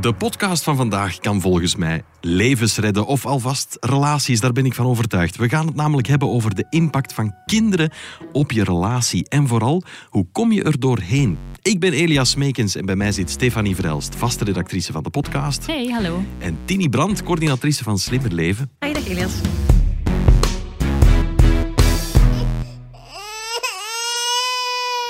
De podcast van vandaag kan volgens mij levens redden of alvast relaties, daar ben ik van overtuigd. We gaan het namelijk hebben over de impact van kinderen op je relatie en vooral hoe kom je er doorheen. Ik ben Elias Meekens en bij mij zit Stefanie Verelst, vaste redactrice van de podcast. Hey, hallo. En Tini Brandt, coördinatrice van Slimmer Leven. Hey, dag Elias.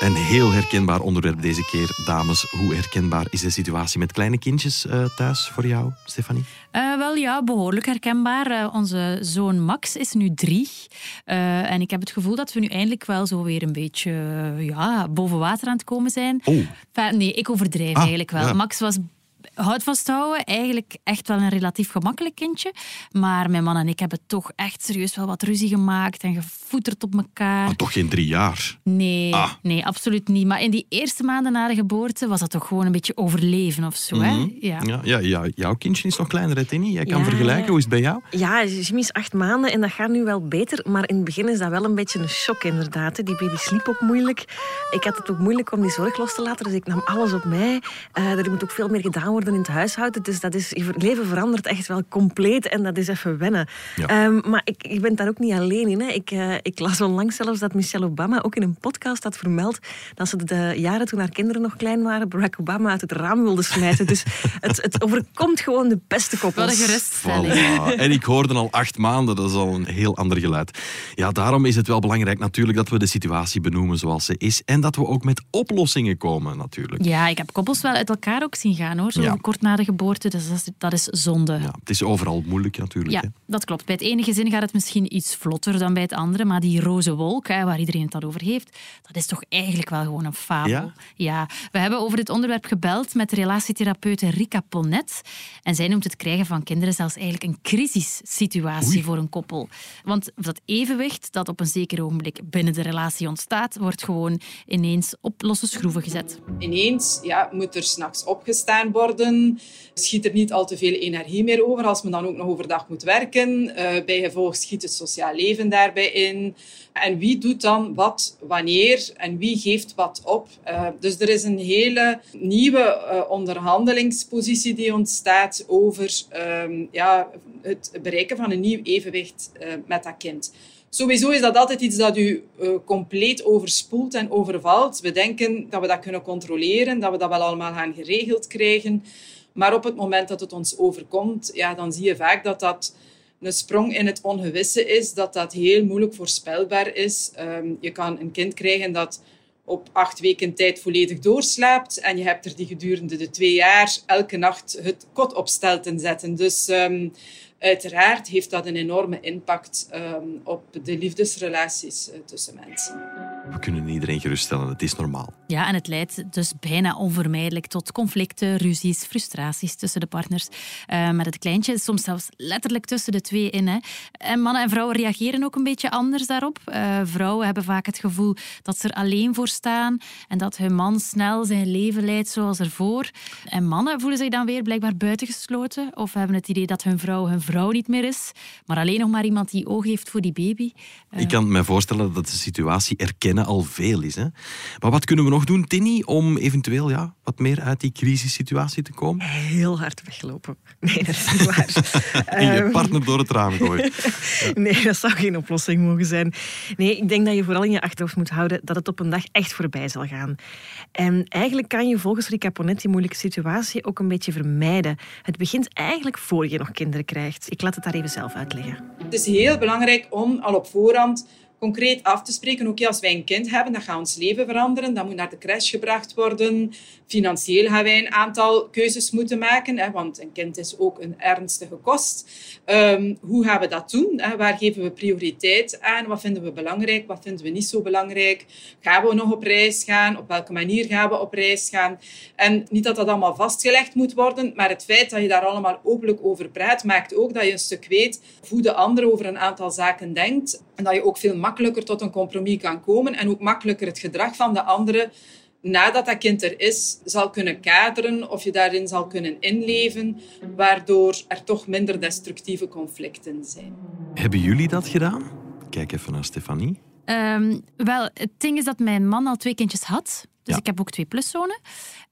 Een heel herkenbaar onderwerp deze keer, dames. Hoe herkenbaar is de situatie met kleine kindjes eh, thuis voor jou, Stefanie? Uh, wel ja, behoorlijk herkenbaar. Uh, onze zoon Max is nu drie. En ik heb het gevoel dat we nu eindelijk wel zo weer een beetje ja, boven water aan het komen zijn. Oh. Enfin, nee, ik overdrijf Ah, eigenlijk wel. ja. Max was houd vasthouden, eigenlijk echt wel een relatief gemakkelijk kindje. Maar mijn man en ik hebben toch echt serieus wel wat ruzie gemaakt en gevoeterd op elkaar. Maar toch geen drie jaar. Nee, Ah. nee, absoluut niet. Maar in die eerste maanden na de geboorte was dat toch gewoon een beetje overleven of zo. hè? Mhm. Ja. Ja, ja, ja, jouw kindje is nog kleiner, hè, Tini? Jij kan Ja, vergelijken. Hoe is het bij jou? Ja, Jimmy is acht maanden en dat gaat nu wel beter. Maar in het begin is dat wel een beetje een shock, inderdaad. Die baby sliep ook moeilijk. Ik had het ook moeilijk om die zorg los te laten, dus ik nam alles op mij. Eh, er moet ook veel meer gedaan worden in het huishouden. Dus dat is, je leven verandert echt wel compleet en dat is even wennen. Ja. Ehm, maar ik, ik ben daar ook niet alleen in. Hè. Ik, eh, ik las onlangs zelfs dat Michelle Obama ook in een podcast had vermeld dat ze de jaren toen haar kinderen nog klein waren, Barack Obama uit het raam wilde smijten. Dus het, het overkomt gewoon de beste koppels. Wat een geruststelling. Voilà. En ik hoorde al acht maanden, dat is al een heel ander geluid. Ja, daarom is het wel belangrijk natuurlijk dat we de situatie benoemen zoals ze is en dat we ook met oplossingen komen natuurlijk. Ja, ik heb koppels wel uit elkaar ook zien gaan hoor, zo Ja. Kort na de geboorte. Dus dat is, dat is zonde. Ja, het is overal moeilijk natuurlijk. Ja, hè. dat klopt. Bij het ene gezin gaat het misschien iets vlotter dan bij het andere, maar die roze wolk, hè, waar iedereen het dan over heeft, dat is toch eigenlijk wel gewoon een fabel. Ja? Ja, we hebben over dit onderwerp gebeld met relatietherapeute Rika Ponnet. En zij noemt het krijgen van kinderen zelfs eigenlijk een crisissituatie Oei. voor een koppel. Want dat evenwicht dat op een zeker ogenblik binnen de relatie ontstaat, wordt gewoon ineens op losse schroeven gezet. ineens ja, moet er s'nachts opgestaan worden. Schiet er niet al te veel energie meer over als men dan ook nog overdag moet werken. Eh bij gevolg schiet het sociaal leven daarbij in. En wie doet dan wat, wanneer en wie geeft wat op? Eh, dus er is een hele nieuwe eh, onderhandelingspositie die ontstaat over ehm, ja, het bereiken van een nieuw evenwicht met dat kind. Sowieso is dat altijd iets dat u eh, compleet overspoelt en overvalt. We denken dat we dat kunnen controleren, dat we dat wel allemaal gaan geregeld krijgen. Maar op het moment dat het ons overkomt, ja, dan zie je vaak dat dat een sprong in het ongewisse is, dat dat heel moeilijk voorspelbaar is. Ehm, je kan een kind krijgen dat op acht weken tijd volledig doorslaapt en je hebt er die gedurende de twee jaar elke nacht het kot op stel te zetten. Dus ehm, uiteraard heeft dat een enorme impact ehm, op de liefdesrelaties eh, tussen mensen. We kunnen iedereen geruststellen, het is normaal. Ja, en het leidt dus bijna onvermijdelijk tot conflicten, ruzies, frustraties tussen de partners. Eh, met het kleintje, soms zelfs letterlijk tussen de twee in. Hè. En mannen en vrouwen reageren ook een beetje anders daarop. Eh, vrouwen hebben vaak het gevoel dat ze er alleen voor staan en dat hun man snel zijn leven leidt zoals ervoor. En mannen voelen zich dan weer blijkbaar buitengesloten of hebben het idee dat hun vrouw hun vrouw niet meer is, maar alleen nog maar iemand die oog heeft voor die baby. Eh, Ik kan me voorstellen dat de situatie al veel is. Hè? Maar wat kunnen we nog doen, Tini, om eventueel ja, wat meer uit die crisissituatie te komen? Heel hard weglopen. Nee, dat is niet waar. En je Ehm, partner door het raam gooien. Nee, dat zou geen oplossing mogen zijn. Nee, ik denk dat je vooral in je achterhoofd moet houden dat het op een dag echt voorbij zal gaan. En eigenlijk kan je volgens Rika Ponet die moeilijke situatie ook een beetje vermijden. Het begint eigenlijk voor je nog kinderen krijgt. Ik laat het daar even zelf uitleggen. Het is heel belangrijk om al op voorhand concreet af te spreken. Oké, als wij een kind hebben, dan gaat ons leven veranderen. Dat moet naar de crash gebracht worden. Financieel gaan wij een aantal keuzes moeten maken, hè, want een kind is ook een ernstige kost. Ehm, hoe gaan we dat doen? Hè? Waar geven we prioriteit aan? Wat vinden we belangrijk? Wat vinden we niet zo belangrijk? Gaan we nog op reis gaan? Op welke manier gaan we op reis gaan? En niet dat dat allemaal vastgelegd moet worden, maar het feit dat je daar allemaal openlijk over praat, maakt ook dat je een stuk weet hoe de ander over een aantal zaken denkt. En dat je ook veel makkelijker tot een compromis kan komen en ook makkelijker het gedrag van de andere nadat dat kind er is, zal kunnen kaderen of je daarin zal kunnen inleven, waardoor er toch minder destructieve conflicten zijn. Hebben jullie dat gedaan? Kijk even naar Stefanie. Um, wel, het ding is dat mijn man al twee kindjes had. Dus Ja. ik heb ook twee pluszonen.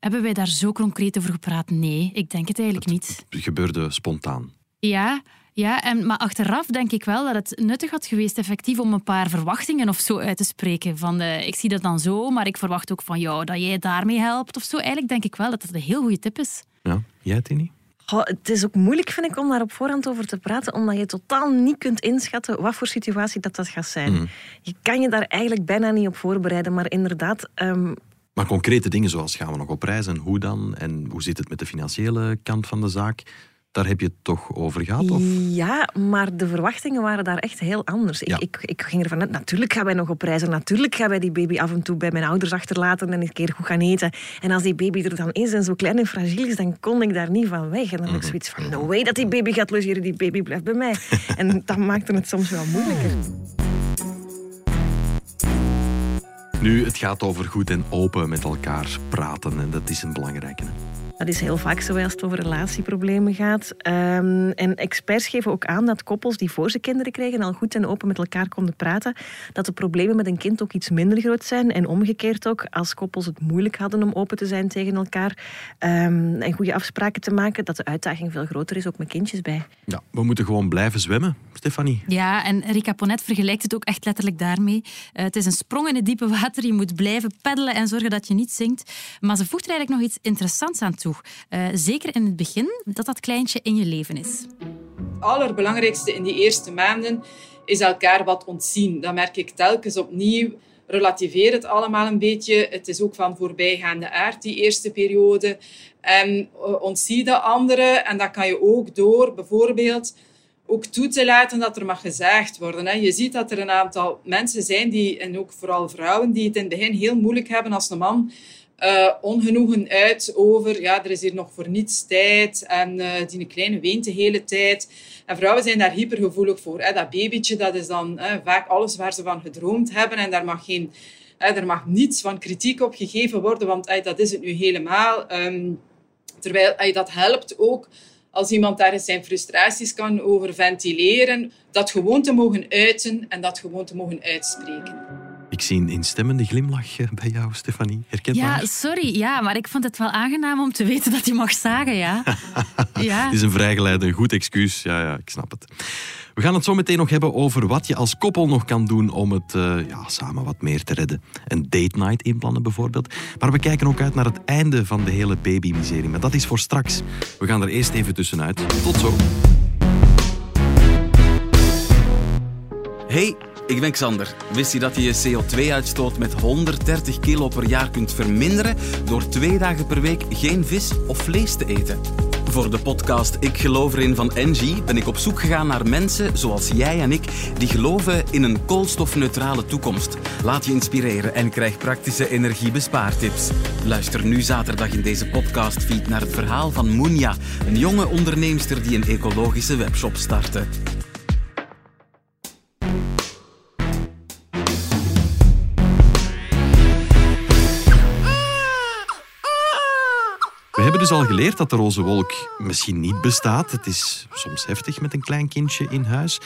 Hebben wij daar zo concreet over gepraat? Nee, ik denk het eigenlijk niet. Het gebeurde spontaan. Ja, ja en, maar achteraf denk ik wel dat het nuttig had geweest effectief om een paar verwachtingen of zo uit te spreken. Van, eh, ik zie dat dan zo, maar ik verwacht ook van jou dat jij daarmee helpt of zo. Eigenlijk denk ik wel dat dat een heel goede tip is. Ja, jij Tini? Het is ook moeilijk, vind ik, om daar op voorhand over te praten, omdat je totaal niet kunt inschatten wat voor situatie dat, dat gaat zijn. Mhm. Je kan je daar eigenlijk bijna niet op voorbereiden, maar inderdaad, ehm, Maar concrete dingen zoals gaan we nog op reis en hoe dan? En hoe zit het met de financiële kant van de zaak? Daar heb je het toch over gehad? Of? Ja, maar de verwachtingen waren daar echt heel anders. Ja. Ik, ik, ik ging ervan uit, natuurlijk gaan wij nog op reis. En natuurlijk gaan wij die baby af en toe bij mijn ouders achterlaten en een keer goed gaan eten. En als die baby er dan is en zo klein en fragiel is, dan kon ik daar niet van weg. En dan had ik zoiets van, no way dat die baby gaat logeren, die baby blijft bij mij. en dat maakte het soms wel moeilijker. Nu, het gaat over goed en open met elkaar praten en dat is een belangrijke. Dat is heel vaak zo als het over relatieproblemen gaat. Ehm, en experts geven ook aan dat koppels die voor ze kinderen kregen al goed en open met elkaar konden praten, dat de problemen met een kind ook iets minder groot zijn. En omgekeerd ook, als koppels het moeilijk hadden om open te zijn tegen elkaar ehm, en goede afspraken te maken, dat de uitdaging veel groter is, ook met kindjes bij. Ja, we moeten gewoon blijven zwemmen, Stefanie. Ja, en Rika Ponet vergelijkt het ook echt letterlijk daarmee. Eh, het is een sprong in het diepe water. Je moet blijven peddelen en zorgen dat je niet zinkt. Maar ze voegt er eigenlijk nog iets interessants aan toe. Eh, zeker in het begin, dat dat kleintje in je leven is. Het allerbelangrijkste in die eerste maanden is elkaar wat ontzien. Dat merk ik telkens opnieuw. Relativeer het allemaal een beetje. Het is ook van voorbijgaande aard, die eerste periode. En eh, ontzie de anderen. En dat kan je ook door bijvoorbeeld ook toe te laten dat er mag gezaagd worden. Je ziet dat er een aantal mensen zijn, die, en ook vooral vrouwen, die het in het begin heel moeilijk hebben als een man eh, ongenoegen uit over, ja, er is hier nog voor niets tijd en eh, die kleine weent de hele tijd. En vrouwen zijn daar hypergevoelig voor. Hè. Dat babytje, dat is dan vaak alles waar ze van gedroomd hebben en daar mag geen... er mag niets van kritiek op gegeven worden, want dat is het nu helemaal. Ehm, terwijl dat helpt ook als iemand daar zijn frustraties kan over ventileren, dat gewoon te mogen uiten en dat gewoon te mogen uitspreken. Ik zie een instemmende glimlach eh, bij jou, Stefanie. Herkenbaar? Ja, sorry, ja, maar ik vond het wel aangenaam om te weten dat je mag zagen, ja. ja. Het is een vrijgeleide, een goed excuus. Ja, ja, ik snap het. We gaan het zo meteen nog hebben over wat je als koppel nog kan doen om het eh, ja, samen wat meer te redden. Een date night inplannen bijvoorbeeld. Maar we kijken ook uit naar het einde van de hele babymiserie. Maar dat is voor straks. We gaan er eerst even tussenuit. Tot zo. Hey, ik ben Xander. Wist je dat je je CO2-uitstoot met 130 kilo per jaar kunt verminderen door twee dagen per week geen vis of vlees te eten? Voor de podcast Ik geloof erin van Engie ben ik op zoek gegaan naar mensen zoals jij en ik die geloven in een koolstofneutrale toekomst. Laat je inspireren en krijg praktische energiebespaartips. Luister nu zaterdag in deze podcastfeed naar het verhaal van Moenia, een jonge onderneemster die een ecologische webshop startte. We hebben dus al geleerd dat de roze wolk misschien niet bestaat. Het is soms heftig met een klein kindje in huis.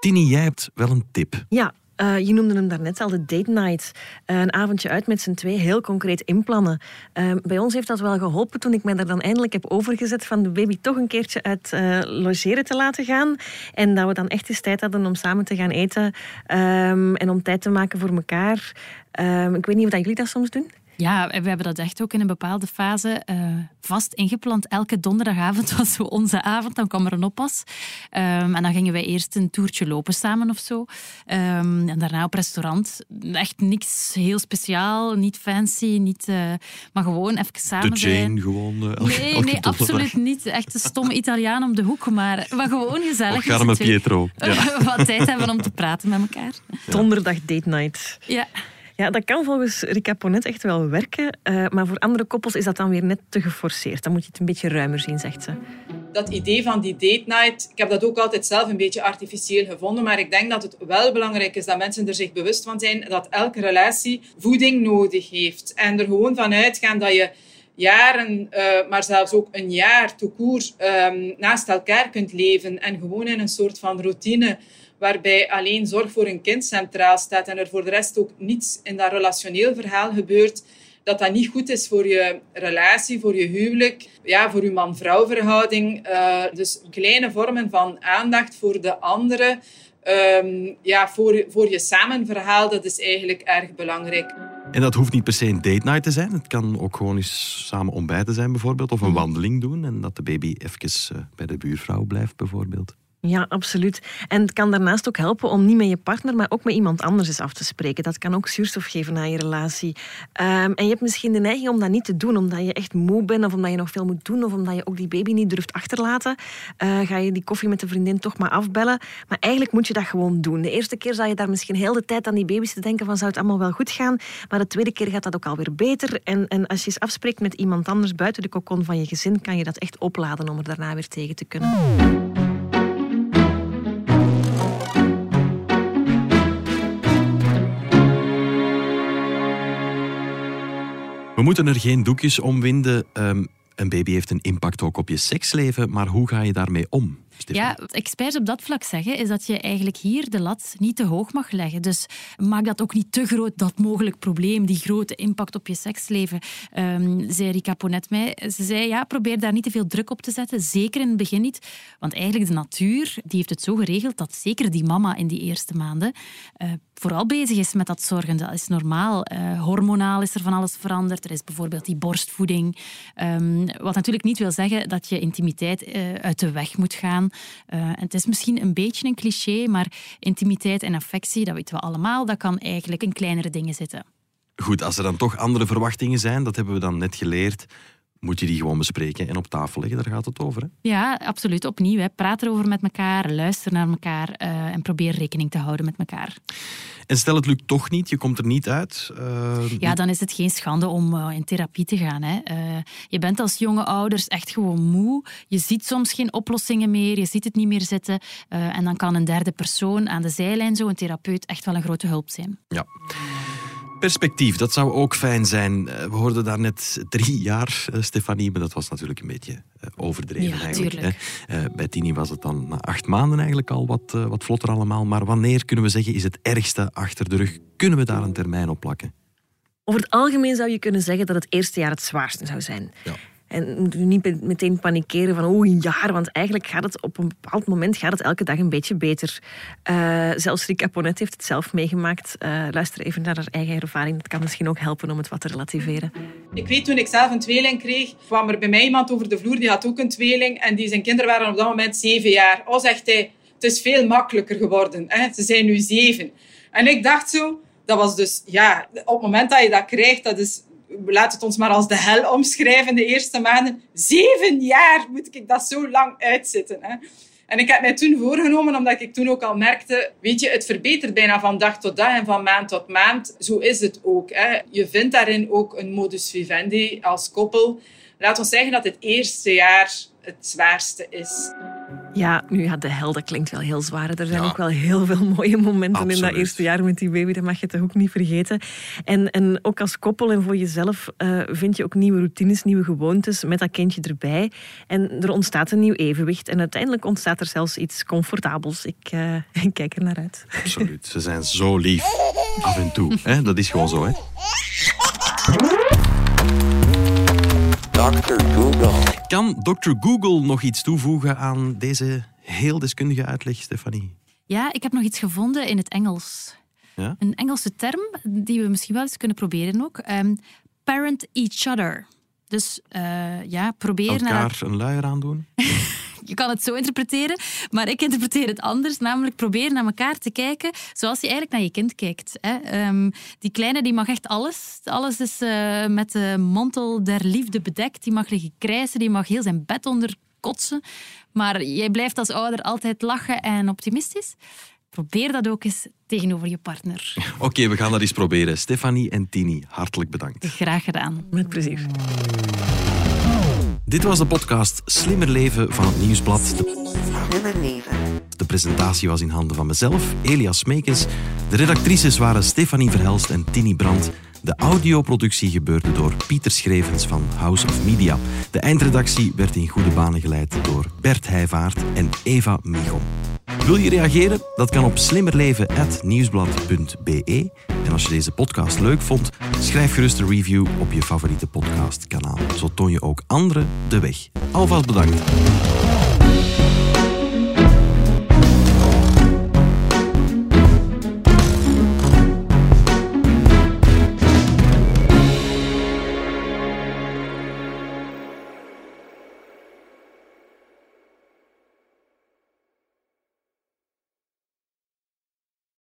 Tini, jij hebt wel een tip. Ja, eh, je noemde hem daarnet al, de date night. Eh, een avondje uit met z'n twee, heel concreet inplannen. Eh, bij ons heeft dat wel geholpen toen ik mij daar dan eindelijk heb overgezet van de baby toch een keertje uit logeren te laten gaan. En dat we dan echt eens tijd hadden om samen te gaan eten ehm, en om tijd te maken voor elkaar. Ehm, ik weet niet of jullie dat soms doen. Ja, we hebben dat echt ook in een bepaalde fase uh, vast ingepland. Elke donderdagavond was zo onze avond, dan kwam er een oppas. Um, en dan gingen wij eerst een toertje lopen samen of zo. Um, en daarna op restaurant. Echt niks heel speciaal, niet fancy, niet, uh, maar gewoon even samen De Jane zijn. gewoon? Uh, nee, nee absoluut niet. Echt een stomme Italiaan om de hoek, maar, maar gewoon gezellig. Och, met Pietro. Ja. wat tijd hebben om te praten met elkaar. Donderdag date night. Ja. Ja, dat kan volgens Rika Ponet echt wel werken. Uh, maar voor andere koppels is dat dan weer net te geforceerd. Dan moet je het een beetje ruimer zien, zegt ze. Dat idee van die date night, ik heb dat ook altijd zelf een beetje artificieel gevonden. Maar ik denk dat het wel belangrijk is dat mensen er zich bewust van zijn dat elke relatie voeding nodig heeft. En er gewoon van uitgaan dat je jaren, uh, maar zelfs ook een jaar toekoer um, naast elkaar kunt leven. En gewoon in een soort van routine waarbij alleen zorg voor een kind centraal staat en er voor de rest ook niets in dat relationeel verhaal gebeurt, dat dat niet goed is voor je relatie, voor je huwelijk, ja, voor je man-vrouw verhouding. Uh, dus kleine vormen van aandacht voor de andere, um, ja, voor, voor je samenverhaal, dat is eigenlijk erg belangrijk. En dat hoeft niet per se een date night te zijn. Het kan ook gewoon eens samen ontbijten zijn bijvoorbeeld, of een mhm. wandeling doen en dat de baby even uh, bij de buurvrouw blijft bijvoorbeeld. Ja, absoluut. En het kan daarnaast ook helpen om niet met je partner, maar ook met iemand anders eens af te spreken. Dat kan ook zuurstof geven aan je relatie. Um, en je hebt misschien de neiging om dat niet te doen, omdat je echt moe bent, of omdat je nog veel moet doen, of omdat je ook die baby niet durft achterlaten. Uh, ga je die koffie met de vriendin toch maar afbellen. Maar eigenlijk moet je dat gewoon doen. De eerste keer zal je daar misschien heel de tijd aan die baby's te denken van zou het allemaal wel goed gaan. Maar de tweede keer gaat dat ook alweer beter. En, en als je eens afspreekt met iemand anders buiten de kokon van je gezin, kan je dat echt opladen om er daarna weer tegen te kunnen. We moeten er geen doekjes om winden. Um, een baby heeft een impact ook op je seksleven, maar hoe ga je daarmee om? Ja, wat experts op dat vlak zeggen, is dat je eigenlijk hier de lat niet te hoog mag leggen. Dus maak dat ook niet te groot, dat mogelijk probleem, die grote impact op je seksleven. Um, zei Rika Ponet mij. Ze zei, ja, probeer daar niet te veel druk op te zetten. Zeker in het begin niet. Want eigenlijk de natuur die heeft het zo geregeld dat zeker die mama in die eerste maanden uh, vooral bezig is met dat zorgen. Dat is normaal. Uh, hormonaal is er van alles veranderd. Er is bijvoorbeeld die borstvoeding. Um, wat natuurlijk niet wil zeggen dat je intimiteit uh, uit de weg moet gaan. Uh, en het is misschien een beetje een cliché, maar intimiteit en affectie, dat weten we allemaal, dat kan eigenlijk in kleinere dingen zitten. Goed, als er dan toch andere verwachtingen zijn, dat hebben we dan net geleerd, moet je die gewoon bespreken en op tafel leggen. Daar gaat het over. Hè? Ja, absoluut. Opnieuw. Hè. Praat erover met elkaar, luister naar elkaar uh, en probeer rekening te houden met elkaar. En stel het lukt toch niet, je komt er niet uit. Uh, ja, dan is het geen schande om uh, in therapie te gaan. Hè. je bent als jonge ouders echt gewoon moe. Je ziet soms geen oplossingen meer, je ziet het niet meer zitten. en dan kan een derde persoon aan de zijlijn, zo een therapeut, echt wel een grote hulp zijn. Ja perspectief, dat zou ook fijn zijn. Eh, we hoorden daar net drie jaar, eh, Stefanie, maar dat was natuurlijk een beetje eh, overdreven ja, eigenlijk. Hè. bij Tini was het dan na acht maanden eigenlijk al wat, wat vlotter allemaal. Maar wanneer kunnen we zeggen, is het ergste achter de rug? Kunnen we daar een termijn op plakken? Over het algemeen zou je kunnen zeggen dat het eerste jaar het zwaarste zou zijn. Ja. En niet meteen panikeren van oh, een jaar, want eigenlijk gaat het op een bepaald moment gaat het elke dag een beetje beter. Uh, zelfs Rika Ponet heeft het zelf meegemaakt. Uh, luister even naar haar eigen ervaring. Dat kan misschien ook helpen om het wat te relativeren. Ik weet toen ik zelf een tweeling kreeg, kwam er bij mij iemand over de vloer, die had ook een tweeling. En die zijn kinderen waren op dat moment zeven jaar. Oh, zegt hij, het is veel makkelijker geworden. Hè? Ze zijn nu zeven. En ik dacht zo, dat was dus, ja, op het moment dat je dat krijgt, dat is laat het ons maar als de hel omschrijven de eerste maanden. Zeven jaar moet ik dat zo lang uitzitten. Hè? En ik heb mij toen voorgenomen, omdat ik toen ook al merkte, weet je, het verbetert bijna van dag tot dag en van maand tot maand. Zo is het ook. Hè. Je vindt daarin ook een modus vivendi als koppel. Laat ons zeggen dat het eerste jaar het zwaarste is. Ja, nu ja, de hel, dat klinkt wel heel zwaar. Er zijn ook wel heel veel mooie momenten in dat eerste jaar met die baby. Dat mag je toch ook niet vergeten. En, en ook als koppel en voor jezelf uh, vind je ook nieuwe routines, nieuwe gewoontes met dat kindje erbij. En er ontstaat een nieuw evenwicht. En uiteindelijk ontstaat er zelfs iets comfortabels. Ik, uh, ik kijk er naar uit. Absoluut. Ze zijn zo lief. Af en toe. Hè? Dat is gewoon zo. Hè? Dr. Google. Kan Dr. Google nog iets toevoegen aan deze heel deskundige uitleg, Stefanie? Ja, ik heb nog iets gevonden in het Engels. Ja? Een Engelse term die we misschien wel eens kunnen proberen ook. Um, parent each other. Dus uh, ja, probeer Elkaar naar... een luier aandoen? je kan het zo interpreteren, maar ik interpreteer het anders. Namelijk probeer naar elkaar te kijken zoals je eigenlijk naar je kind kijkt. Hè. Um, die kleine die mag echt alles. Alles is uh, met de mantel der liefde bedekt. Die mag liggen krijsen, die mag heel zijn bed onder kotsen. Maar jij blijft als ouder altijd lachen en optimistisch. Probeer dat ook eens tegenover je partner. Oké, okay, we gaan dat eens proberen. Stefanie en Tini, hartelijk bedankt. Graag gedaan. Met plezier. Dit was de podcast Slimmer Leven van het Nieuwsblad. Slimmer Leven. De presentatie was in handen van mezelf, Elias Smekens. De redactrices waren Stefanie Verhelst en Tini Brandt. De audioproductie gebeurde door Pieter Schrevens van House of Media. De eindredactie werd in goede banen geleid door Bert Heijvaart en Eva Michom. Wil je reageren? Dat kan op slimmerleven.nieuwsblad.be. En als je deze podcast leuk vond, schrijf gerust een review op je favoriete podcastkanaal. Zo toon je ook anderen de weg. Alvast bedankt.